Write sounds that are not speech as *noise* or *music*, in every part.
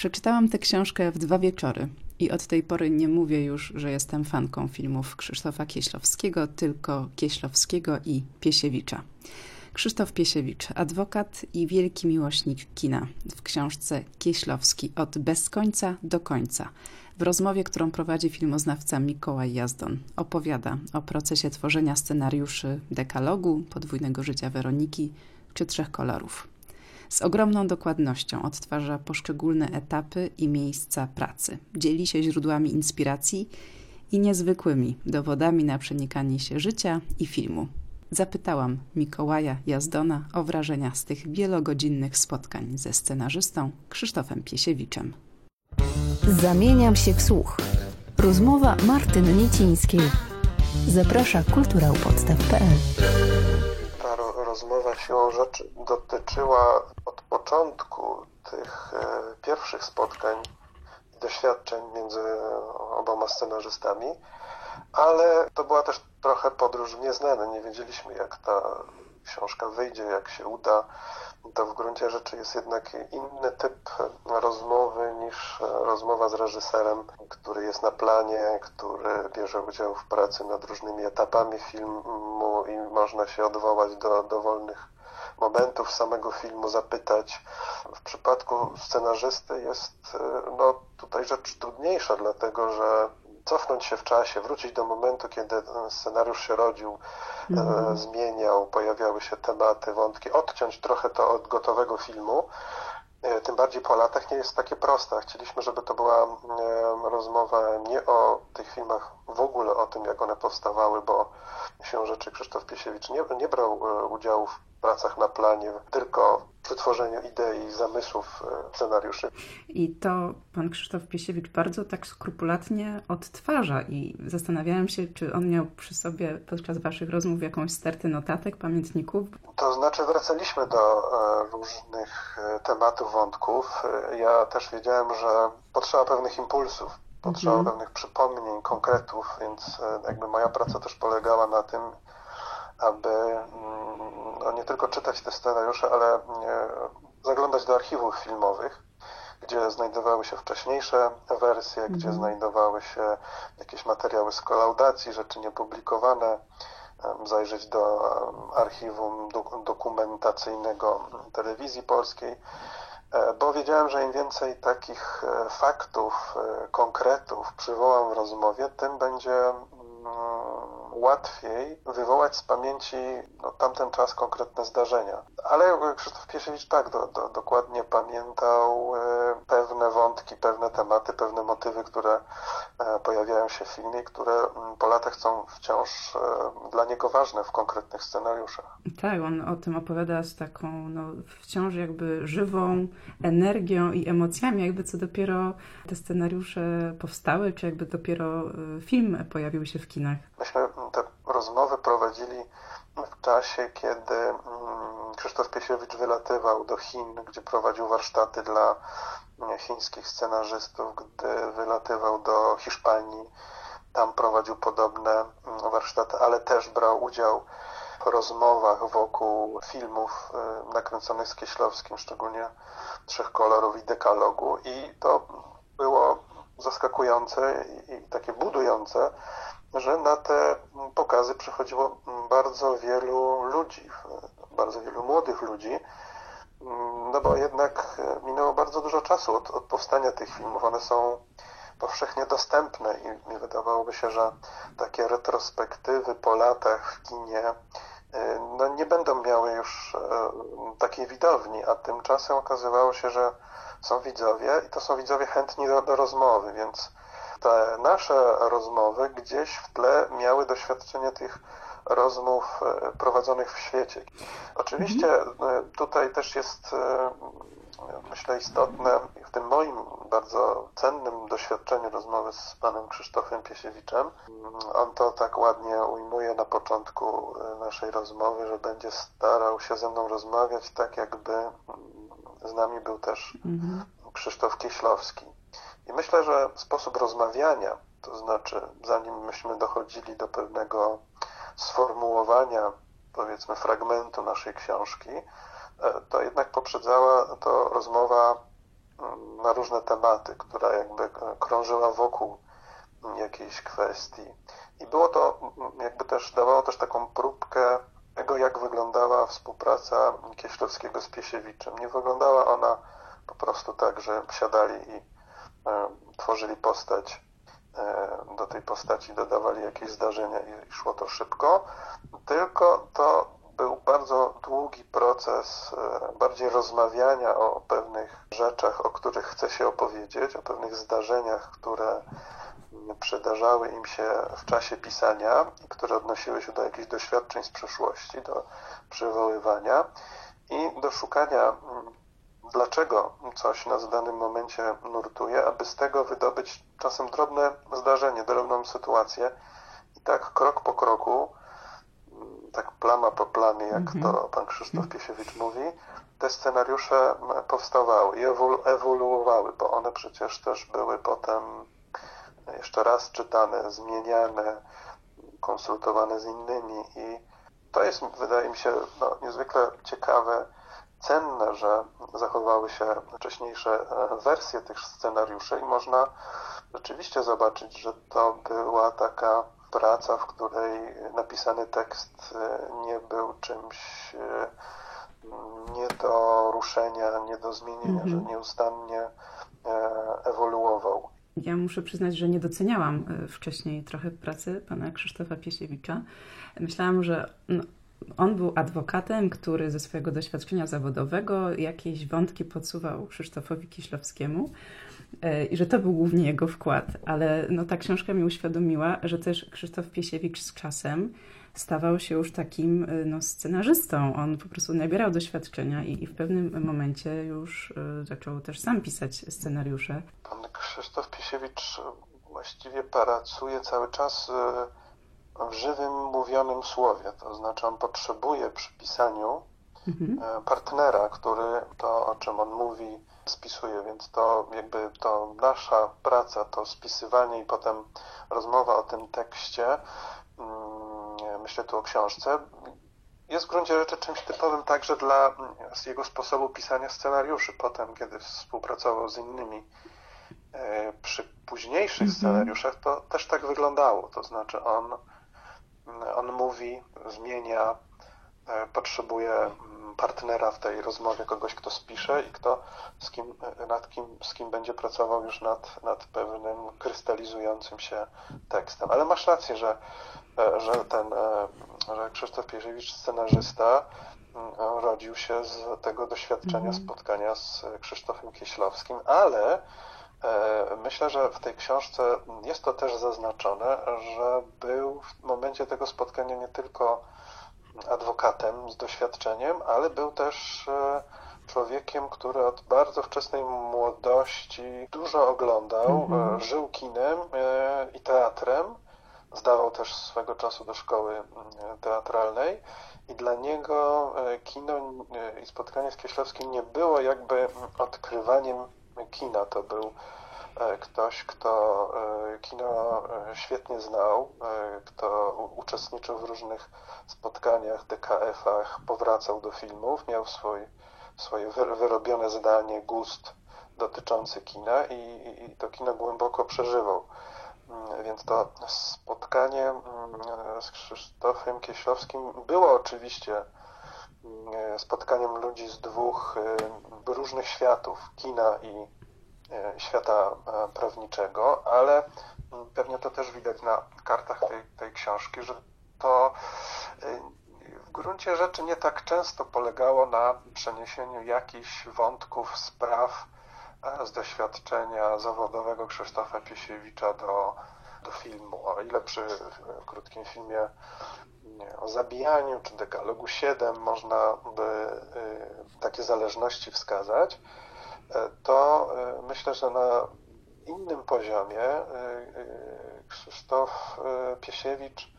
Przeczytałam tę książkę w dwa wieczory i od tej pory nie mówię już, że jestem fanką filmów Krzysztofa Kieślowskiego, tylko Kieślowskiego i Piesiewicza. Krzysztof Piesiewicz, adwokat i wielki miłośnik kina. W książce Kieślowski od bez końca do końca. W rozmowie, którą prowadzi filmoznawca Mikołaj Jazdon, opowiada o procesie tworzenia scenariuszy dekalogu, podwójnego życia Weroniki czy trzech kolorów. Z ogromną dokładnością odtwarza poszczególne etapy i miejsca pracy. Dzieli się źródłami inspiracji i niezwykłymi dowodami na przenikanie się życia i filmu. Zapytałam Mikołaja Jazdona o wrażenia z tych wielogodzinnych spotkań ze scenarzystą Krzysztofem Piesiewiczem. Zamieniam się w słuch. Rozmowa Martyny Niecińskiej. Zaprasza kulturałpodstaw.pl Ta rozmowa siłą rzeczy dotyczyła od początku tych e, pierwszych spotkań i doświadczeń między oboma scenarzystami, ale to była też trochę podróż w nieznane. Nie wiedzieliśmy, jak ta książka wyjdzie, jak się uda. To w gruncie rzeczy jest jednak inny typ rozmowy niż rozmowa z reżyserem, który jest na planie, który bierze udział w pracy nad różnymi etapami filmu i można się odwołać do dowolnych momentów samego filmu, zapytać. W przypadku scenarzysty jest no, tutaj rzecz trudniejsza, dlatego że cofnąć się w czasie, wrócić do momentu, kiedy scenariusz się rodził, mm. zmieniał, pojawiały się tematy, wątki, odciąć trochę to od gotowego filmu. E, tym bardziej po latach nie jest takie proste. Chcieliśmy, żeby to była rozmowa nie o tych filmach, w ogóle o tym, jak one powstawały, bo się rzeczy Krzysztof Piesiewicz nie, nie brał e, udziału w pracach na planie, tylko przy tworzeniu idei, zamysłów, e, scenariuszy. I to pan Krzysztof Piesiewicz bardzo tak skrupulatnie odtwarza i zastanawiałem się, czy on miał przy sobie podczas waszych rozmów jakąś stertę notatek, pamiętników? To znaczy wracaliśmy do e, różnych tematów, wątków. Ja też wiedziałem, że potrzeba pewnych impulsów, potrzeba mhm. pewnych przypomnień, konkretów, więc jakby moja praca też polegała na tym, aby mm, no, nie tylko czytać te scenariusze, ale zaglądać do archiwów filmowych, gdzie znajdowały się wcześniejsze wersje, gdzie mhm. znajdowały się jakieś materiały z kolaudacji, rzeczy niepublikowane, zajrzeć do archiwum dokumentacyjnego telewizji polskiej, e, bo wiedziałem, że im więcej takich e, faktów, e, konkretów przywołam w rozmowie, tym będzie łatwiej wywołać z pamięci no, tamten czas konkretne zdarzenia. Ale Krzysztof Piesiewicz tak do, do, dokładnie pamiętał e, pewne wątki, pewne tematy, pewne motywy, które e, pojawiają się w filmie, które mm, po latach są wciąż e, dla niego ważne w konkretnych scenariuszach. Tak, on o tym opowiada z taką no, wciąż jakby żywą energią i emocjami, jakby co dopiero te scenariusze powstały, czy jakby dopiero film pojawił się w kinach. Myśmy te rozmowy prowadzili w czasie, kiedy mm, Krzysztof Piesiewicz wylatywał do Chin, gdzie prowadził warsztaty dla mm, chińskich scenarzystów, gdy wylatywał do Hiszpanii, tam prowadził podobne mm, warsztaty, ale też brał udział w rozmowach wokół filmów y, nakręconych z Kieślowskim, szczególnie Trzech Kolorów i Dekalogu. I to było zaskakujące i takie budujące, że na te pokazy przychodziło bardzo wielu ludzi, bardzo wielu młodych ludzi, no bo jednak minęło bardzo dużo czasu od, od powstania tych filmów. One są powszechnie dostępne i, wydawałoby się, że takie retrospektywy po latach w kinie no nie będą miały już e, takiej widowni, a tymczasem okazywało się, że są widzowie i to są widzowie chętni do, do rozmowy, więc te nasze rozmowy gdzieś w tle miały doświadczenie tych rozmów e, prowadzonych w świecie. Oczywiście mhm. e, tutaj też jest e, myślę istotne w tym moim bardzo cennym doświadczeniu rozmowy z panem Krzysztofem Piesiewiczem. On to tak ładnie ujmuje na początku naszej rozmowy, że będzie starał się ze mną rozmawiać tak jakby z nami był też mhm. Krzysztof Kieślowski. I myślę, że sposób rozmawiania, to znaczy zanim myśmy dochodzili do pewnego sformułowania, powiedzmy, fragmentu naszej książki, e, to jednak poprzedzała to rozmowa na różne tematy, która jakby krążyła wokół jakiejś kwestii. I było to jakby też, dawało też taką próbkę tego, jak wyglądała współpraca Kieślowskiego z Piesiewiczem. Nie wyglądała ona po prostu tak, że siadali i e, tworzyli postać, e, do tej postaci dodawali jakieś zdarzenia i, szło to szybko, tylko to był bardzo długi proces e, bardziej rozmawiania o pewnych rzeczach, o których chce się opowiedzieć, o pewnych zdarzeniach, które przydarzały im się w czasie pisania które odnosiły się do jakichś doświadczeń z przeszłości, do przywoływania i do szukania, mm, dlaczego coś nas w danym momencie nurtuje, aby z tego wydobyć czasem drobne zdarzenie, drobną sytuację i tak krok po kroku, mm, tak plama po plamie, jak mm -hmm. to pan Krzysztof Piesiewicz mówi, te scenariusze powstawały i ewoluowały, bo one przecież też były potem jeszcze raz czytane, zmieniane, konsultowane z innymi i to jest, wydaje mi się, no, niezwykle ciekawe, cenne, że zachowały się wcześniejsze e, wersje tych scenariuszy i można rzeczywiście zobaczyć, że to była taka praca, w której napisany tekst e, nie był czymś e, nie do ruszenia, nie do zmienienia, mm -hmm. że nieustannie ewoluował. Ja muszę przyznać, że nie doceniałam e, wcześniej trochę pracy pana Krzysztofa Piesiewicza. Myślałam, że no, on był adwokatem, który ze swojego doświadczenia zawodowego jakieś wątki podsuwał Krzysztofowi Kiślowskiemu e, i że to był głównie jego wkład. Ale no, ta książka mi uświadomiła, że też Krzysztof Piesiewicz z czasem stawał się już takim y, no, scenarzystą. On po prostu nabierał doświadczenia i, i w pewnym momencie już y, zaczął też sam pisać scenariusze. Pan Krzysztof Pisiewicz właściwie pracuje cały czas y, w żywym, mówionym słowie. To znaczy on potrzebuje przy pisaniu mhm. partnera, który to, o czym on mówi, spisuje, więc to jakby to nasza praca, to spisywanie i potem rozmowa o tym tekście myślę tu o książce, jest w gruncie rzeczy czymś typowym także dla jego sposobu pisania scenariuszy. Potem, kiedy współpracował z innymi e, przy późniejszych mm -hmm. scenariuszach, to też tak wyglądało. To znaczy on, on mówi, zmienia, e, potrzebuje partnera w tej rozmowie, kogoś, kto spisze i kto z kim, nad kim, z kim będzie pracował już nad, nad pewnym krystalizującym się tekstem. Ale masz rację, że, że ten, że Krzysztof Pierzewicz, scenarzysta, rodził się z tego doświadczenia mm. spotkania z Krzysztofem Kieślowskim, ale e, Myślę, że w tej książce jest to też zaznaczone, że był w momencie tego spotkania nie tylko adwokatem z doświadczeniem, ale był też e, człowiekiem, który od bardzo wczesnej młodości dużo oglądał, mm -hmm. żył kinem e, i teatrem, zdawał też swego czasu do szkoły teatralnej. I dla niego kino i spotkanie z Kieślowskim nie było jakby odkrywaniem kina, to był E, ktoś, kto e, kino e, świetnie znał, kto uczestniczył w różnych spotkaniach, DKF-ach, powracał do filmów, miał swój, swoje wyrobione zdanie, gust dotyczący kina i, i to kino głęboko przeżywał. Mm, więc to spotkanie mm, z Krzysztofem Kieślowskim było oczywiście mm, spotkaniem ludzi z dwóch różnych światów, kina i E, świata e, prawniczego, ale mm, pewnie to też widać na kartach tej, tej książki, że to e, w gruncie rzeczy nie tak często polegało na przeniesieniu jakichś wątków, spraw z doświadczenia zawodowego Krzysztofa Piesiewicza do, do filmu. O ile przy krótkim filmie o zabijaniu czy dekalogu 7 można by takie zależności wskazać, to e, myślę, że na innym poziomie e, e, Krzysztof Piesiewicz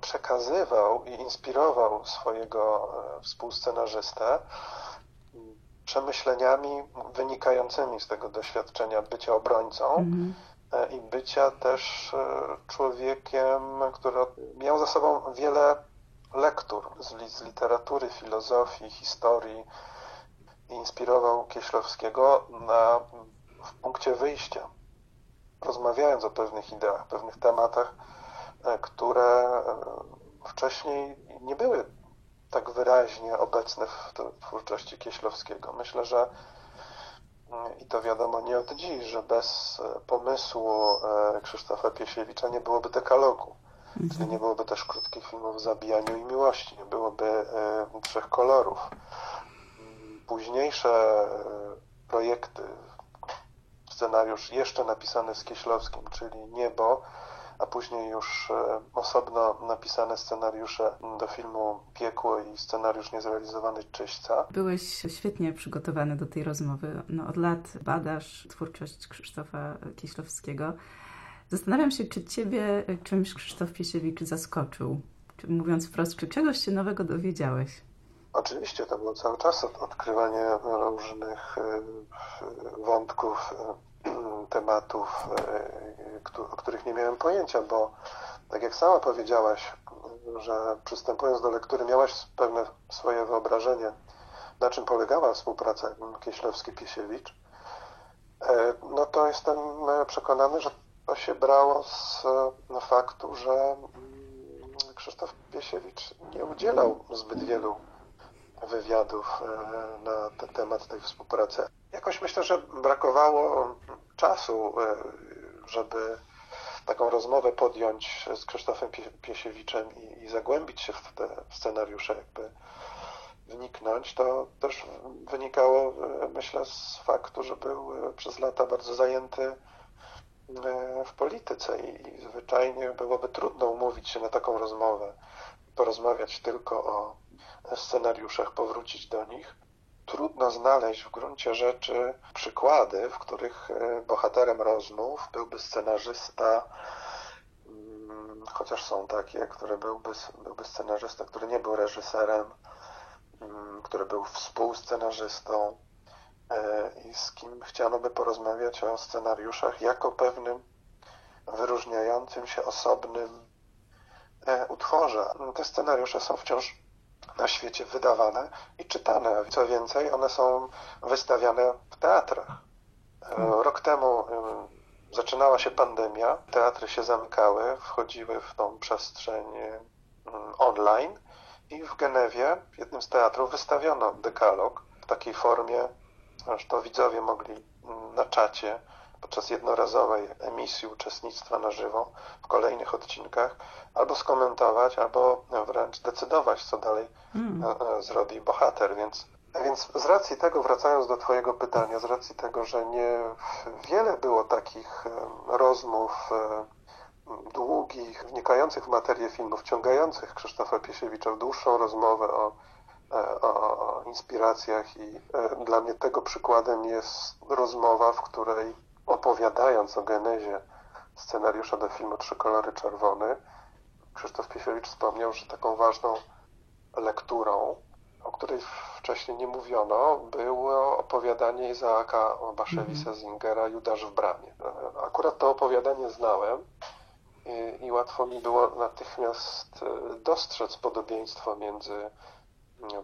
przekazywał i inspirował swojego współscenarzystę przemyśleniami wynikającymi z tego doświadczenia bycia obrońcą mm -hmm. i bycia też człowiekiem, który miał za sobą wiele lektur z, literatury, filozofii, historii, inspirował Kieślowskiego na, w punkcie wyjścia, rozmawiając o pewnych ideach, pewnych tematach, które wcześniej nie były tak wyraźnie obecne w twórczości Kieślowskiego. Myślę, że i to wiadomo nie od dziś, że bez pomysłu Krzysztofa Piesiewicza nie byłoby dekalogu. Mhm. Czyli nie byłoby też krótkich filmów o zabijaniu i miłości, nie byłoby trzech kolorów. Późniejsze projekty, scenariusz jeszcze napisany z Kieślowskim, czyli Niebo, a później już e, osobno napisane scenariusze do filmu Piekło i scenariusz niezrealizowany Czyśca. Byłeś świetnie przygotowany do tej rozmowy. No, od lat badasz twórczość Krzysztofa Kieślowskiego. Zastanawiam się, czy ciebie czymś Krzysztof Piesiewicz zaskoczył? Czy, mówiąc wprost, czy czegoś się nowego dowiedziałeś? Oczywiście, to było cały czas odkrywanie różnych e, wątków, e, *clears throat* tematów, o których nie miałem pojęcia, bo tak jak sama powiedziałaś, że przystępując do lektury miałaś pewne swoje wyobrażenie, na czym polegała współpraca Kieślowski-Piesiewicz, e, no to jestem przekonany, że to się brało z no, faktu, że mm, Krzysztof Piesiewicz nie udzielał zbyt wielu wywiadów e, na ten temat tej współpracy. Jakoś myślę, że brakowało czasu, e, żeby taką rozmowę podjąć z Krzysztofem Piesiewiczem i, i zagłębić się w te scenariusze, jakby wniknąć, to też wynikało, e, myślę, z faktu, że był przez lata bardzo zajęty w polityce i, i zwyczajnie byłoby trudno umówić się na taką rozmowę, porozmawiać tylko o scenariuszach, powrócić do nich. Trudno znaleźć w gruncie rzeczy przykłady, w których e, bohaterem rozmów byłby scenarzysta, mm, chociaż są takie, które byłby, byłby scenarzysta, który nie był reżyserem, mm, który był współscenarzystą e, i z kim chciano by porozmawiać o scenariuszach jako pewnym wyróżniającym się osobnym e, utworze. Te scenariusze są wciąż na świecie wydawane i czytane. Co więcej, one są wystawiane w teatrach. Hmm. Rok temu zaczynała się pandemia, teatry się zamykały, wchodziły w tą przestrzeń online i w Genewie, w jednym z teatrów, wystawiono dekalog w takiej formie, aż to widzowie mogli na czacie podczas jednorazowej emisji uczestnictwa na żywo w kolejnych odcinkach albo skomentować, albo wręcz decydować, co dalej mm. zrobi bohater, więc więc z racji tego, wracając do Twojego pytania, z racji tego, że nie wiele było takich rozmów długich, wnikających w materię filmu, wciągających Krzysztofa Piesiewicza w dłuższą rozmowę e, o, o inspiracjach i dla mnie tego przykładem jest rozmowa, w której opowiadając o genezie scenariusza do filmu Trzy kolory czerwony, Krzysztof Piesiewicz wspomniał, że taką ważną lekturą, o której wcześniej nie mówiono, było opowiadanie Izaaka Baszewisa mm Zingera Judasz w bramie. Akurat to opowiadanie znałem i, i łatwo mi było natychmiast e, dostrzec podobieństwo między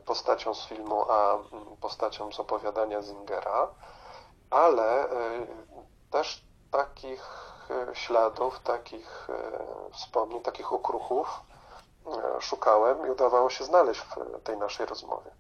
postacią z filmu a postacią z opowiadania Zingera, ale e, też takich e, śladów, takich e, wspomnień, takich okruchów e, szukałem i udawało się znaleźć w tej naszej rozmowie.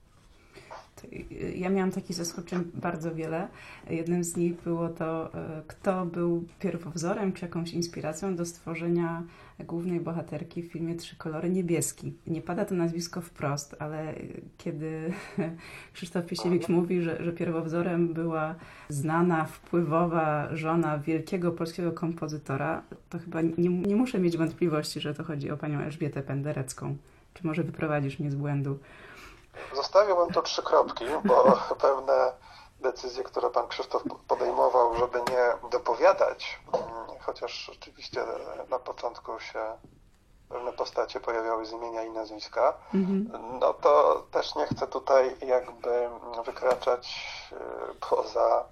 Ja miałam takich zaskoczeń bardzo wiele. Jednym z nich było to, kto był pierwowzorem czy jakąś inspiracją do stworzenia głównej bohaterki w filmie Trzy kolory niebieski. Nie pada to nazwisko wprost, ale kiedy *laughs* Krzysztof Piesiewicz mówi, że, że pierwowzorem była znana, wpływowa żona wielkiego polskiego kompozytora, to chyba nie, nie muszę mieć wątpliwości, że to chodzi o panią Elżbietę Penderecką. Czy może wyprowadzisz mnie z błędu? Zostawiłbym tu trzy kropki, bo *laughs* pewne decyzje, które pan Krzysztof podejmował, żeby nie dopowiadać, mm, chociaż rzeczywiście na początku się pewne postacie pojawiały z imienia i nazwiska, mhm. no to też nie chcę tutaj jakby wykraczać y, poza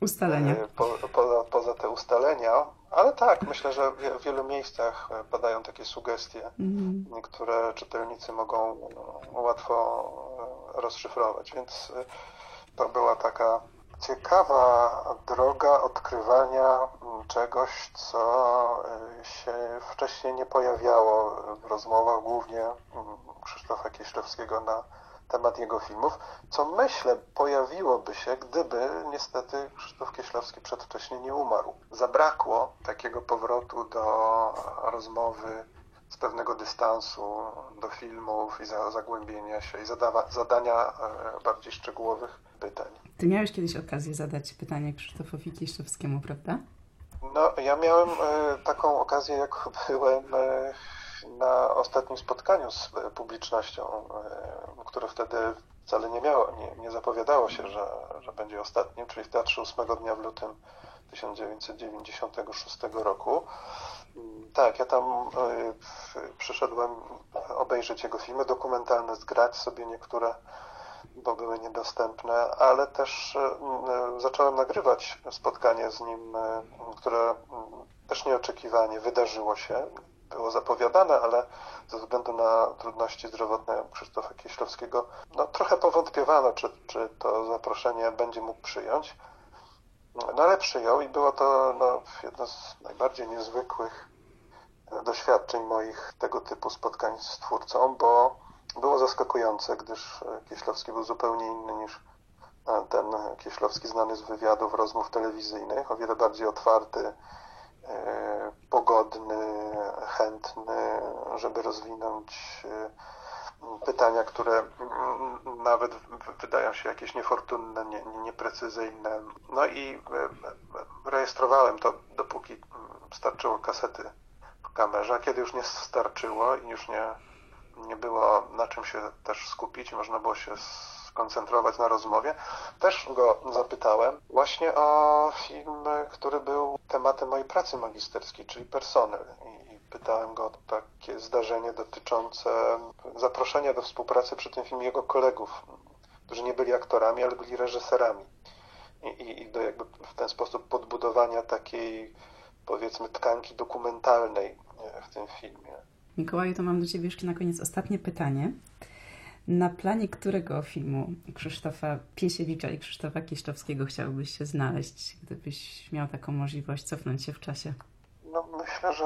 ustalenia. Y, po, poza, poza te ustalenia, ale tak, myślę, że w wielu miejscach padają takie sugestie, mhm. które czytelnicy mogą no, łatwo rozszyfrować, więc to była taka ciekawa droga odkrywania czegoś, co się wcześniej nie pojawiało w rozmowach, głównie mm, Krzysztofa Kieślowskiego na temat jego filmów, co myślę pojawiłoby się, gdyby niestety Krzysztof Kieślowski przedwcześnie nie umarł. Zabrakło takiego powrotu do rozmowy z pewnego dystansu do filmów i za, zagłębienia się i zadawa, zadania e, bardziej szczegółowych pytań. Ty miałeś kiedyś okazję zadać pytanie Krzysztofowi Kieślowskiemu, prawda? No, ja miałem e, taką okazję, jak byłem e, na ostatnim spotkaniu z publicznością, które wtedy wcale nie miało, nie, nie zapowiadało się, że, że będzie ostatnim, czyli w Teatrze 8 dnia w lutym 1996 roku. Tak, ja tam przyszedłem obejrzeć jego filmy dokumentalne, zgrać sobie niektóre, bo były niedostępne, ale też zacząłem nagrywać spotkanie z nim, które też nieoczekiwanie wydarzyło się. Było zapowiadane, ale ze względu na trudności zdrowotne Krzysztofa Kieślowskiego, no trochę powątpiewano, czy, czy to zaproszenie będzie mógł przyjąć. No ale przyjął i było to no, jedno z najbardziej niezwykłych doświadczeń moich tego typu spotkań z twórcą, bo było zaskakujące, gdyż Kieślowski był zupełnie inny niż ten Kieślowski znany z wywiadów, rozmów telewizyjnych, o wiele bardziej otwarty, e, pogodny, chętny, żeby rozwinąć e, pytania, które nawet wydają się jakieś niefortunne, nie, nieprecyzyjne. No i e, rejestrowałem to, dopóki starczyło kasety w kamerze, a kiedy już nie starczyło i już nie, nie było na czym się też skupić, można było się skoncentrować na rozmowie, też go zapytałem właśnie o film, który był tematem mojej pracy magisterskiej, czyli Personel. I pytałem go o takie zdarzenie dotyczące zaproszenia do współpracy przy tym filmie jego kolegów, którzy nie byli aktorami, ale byli reżyserami. I, i, do jakby w ten sposób podbudowania takiej powiedzmy tkanki dokumentalnej w tym filmie. Mikołaju, to mam do Ciebie jeszcze na koniec ostatnie pytanie. Na planie którego filmu Krzysztofa Piesiewicza i Krzysztofa Kieślowskiego chciałbyś się znaleźć, gdybyś miał taką możliwość cofnąć się w czasie? No, myślę, że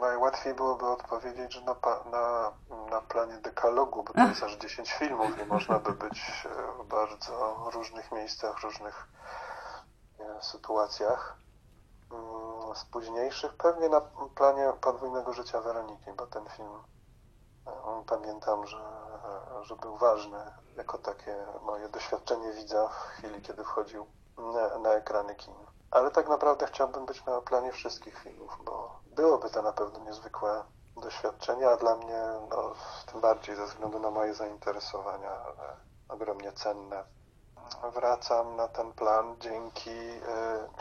najłatwiej byłoby odpowiedzieć, że na, na, na planie dekalogu, bo to jest aż 10 filmów i można by być w bardzo różnych miejscach, różnych sytuacjach. Mm, z późniejszych pewnie na planie podwójnego życia Weroniki, bo ten film pamiętam, że, że był ważny jako takie moje doświadczenie widza w chwili, kiedy wchodził na, na ekrany kin. Ale tak naprawdę chciałbym być na planie wszystkich filmów, bo byłoby to na pewno niezwykłe doświadczenie, a dla mnie no, tym bardziej ze względu na moje zainteresowania ogromnie cenne. Wracam na ten plan dzięki y,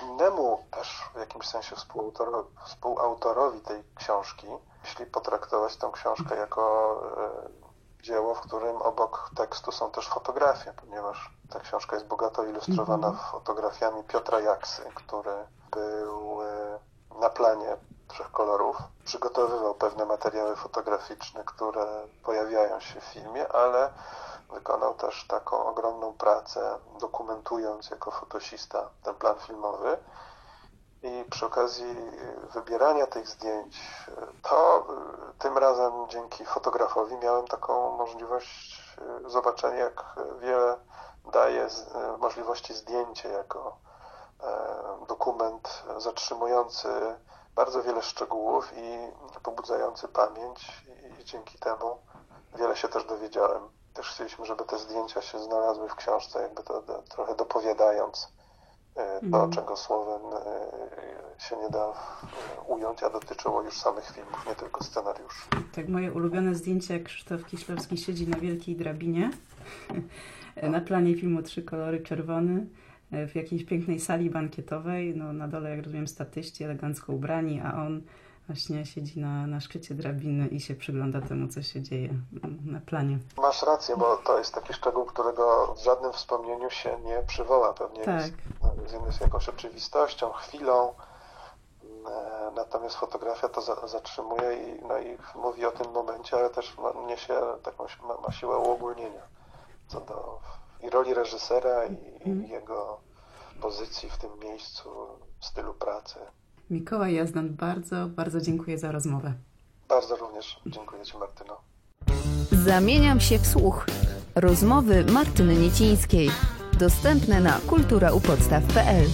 innemu też w jakimś sensie współautorowi, współautorowi tej książki, jeśli potraktować tę książkę jako dzieło, w którym obok tekstu są też fotografie, ponieważ ta książka jest bogato ilustrowana -hmm. fotografiami Piotra Jaksy, który był y, na planie trzech kolorów. Przygotowywał pewne materiały fotograficzne, które pojawiają się w filmie, ale wykonał też taką ogromną pracę, dokumentując jako fotosista ten plan filmowy. I przy okazji wybierania tych zdjęć, to tym razem dzięki fotografowi miałem taką możliwość zobaczenia, jak wiele daje możliwości zdjęcia jako dokument zatrzymujący bardzo wiele szczegółów i pobudzający pamięć i dzięki temu wiele się też dowiedziałem. Też chcieliśmy, żeby te zdjęcia się znalazły w książce, jakby to, to trochę dopowiadając to, mm. czego słowem się nie da ująć, a dotyczyło już samych filmów, nie tylko scenariuszy. Tak, moje ulubione zdjęcie, jak Krzysztof Kieślowski siedzi na wielkiej drabinie *laughs* na planie filmu Trzy kolory czerwony w jakiejś pięknej sali bankietowej, no na dole, jak rozumiem, statyści elegancko ubrani, a on właśnie siedzi na, na szczycie drabiny i się przygląda temu, co się dzieje na planie. Masz rację, bo to jest taki szczegół, którego w żadnym wspomnieniu się nie przywoła. Pewnie tak. jest, jest jakąś oczywistością, chwilą, e, natomiast fotografia to za, zatrzymuje i, no i mówi o tym momencie, ale też ma, niesie taką, ma, ma siłę uogólnienia co do i roli reżysera i, i jego pozycji w tym miejscu, stylu pracy. Mikołaj Jazdan, bardzo, bardzo dziękuję za rozmowę. Bardzo również dziękuję Ci, Martyno. Zamieniam się w słuch. Rozmowy Martyny Niecińskiej. Dostępne na kulturaupodstaw.pl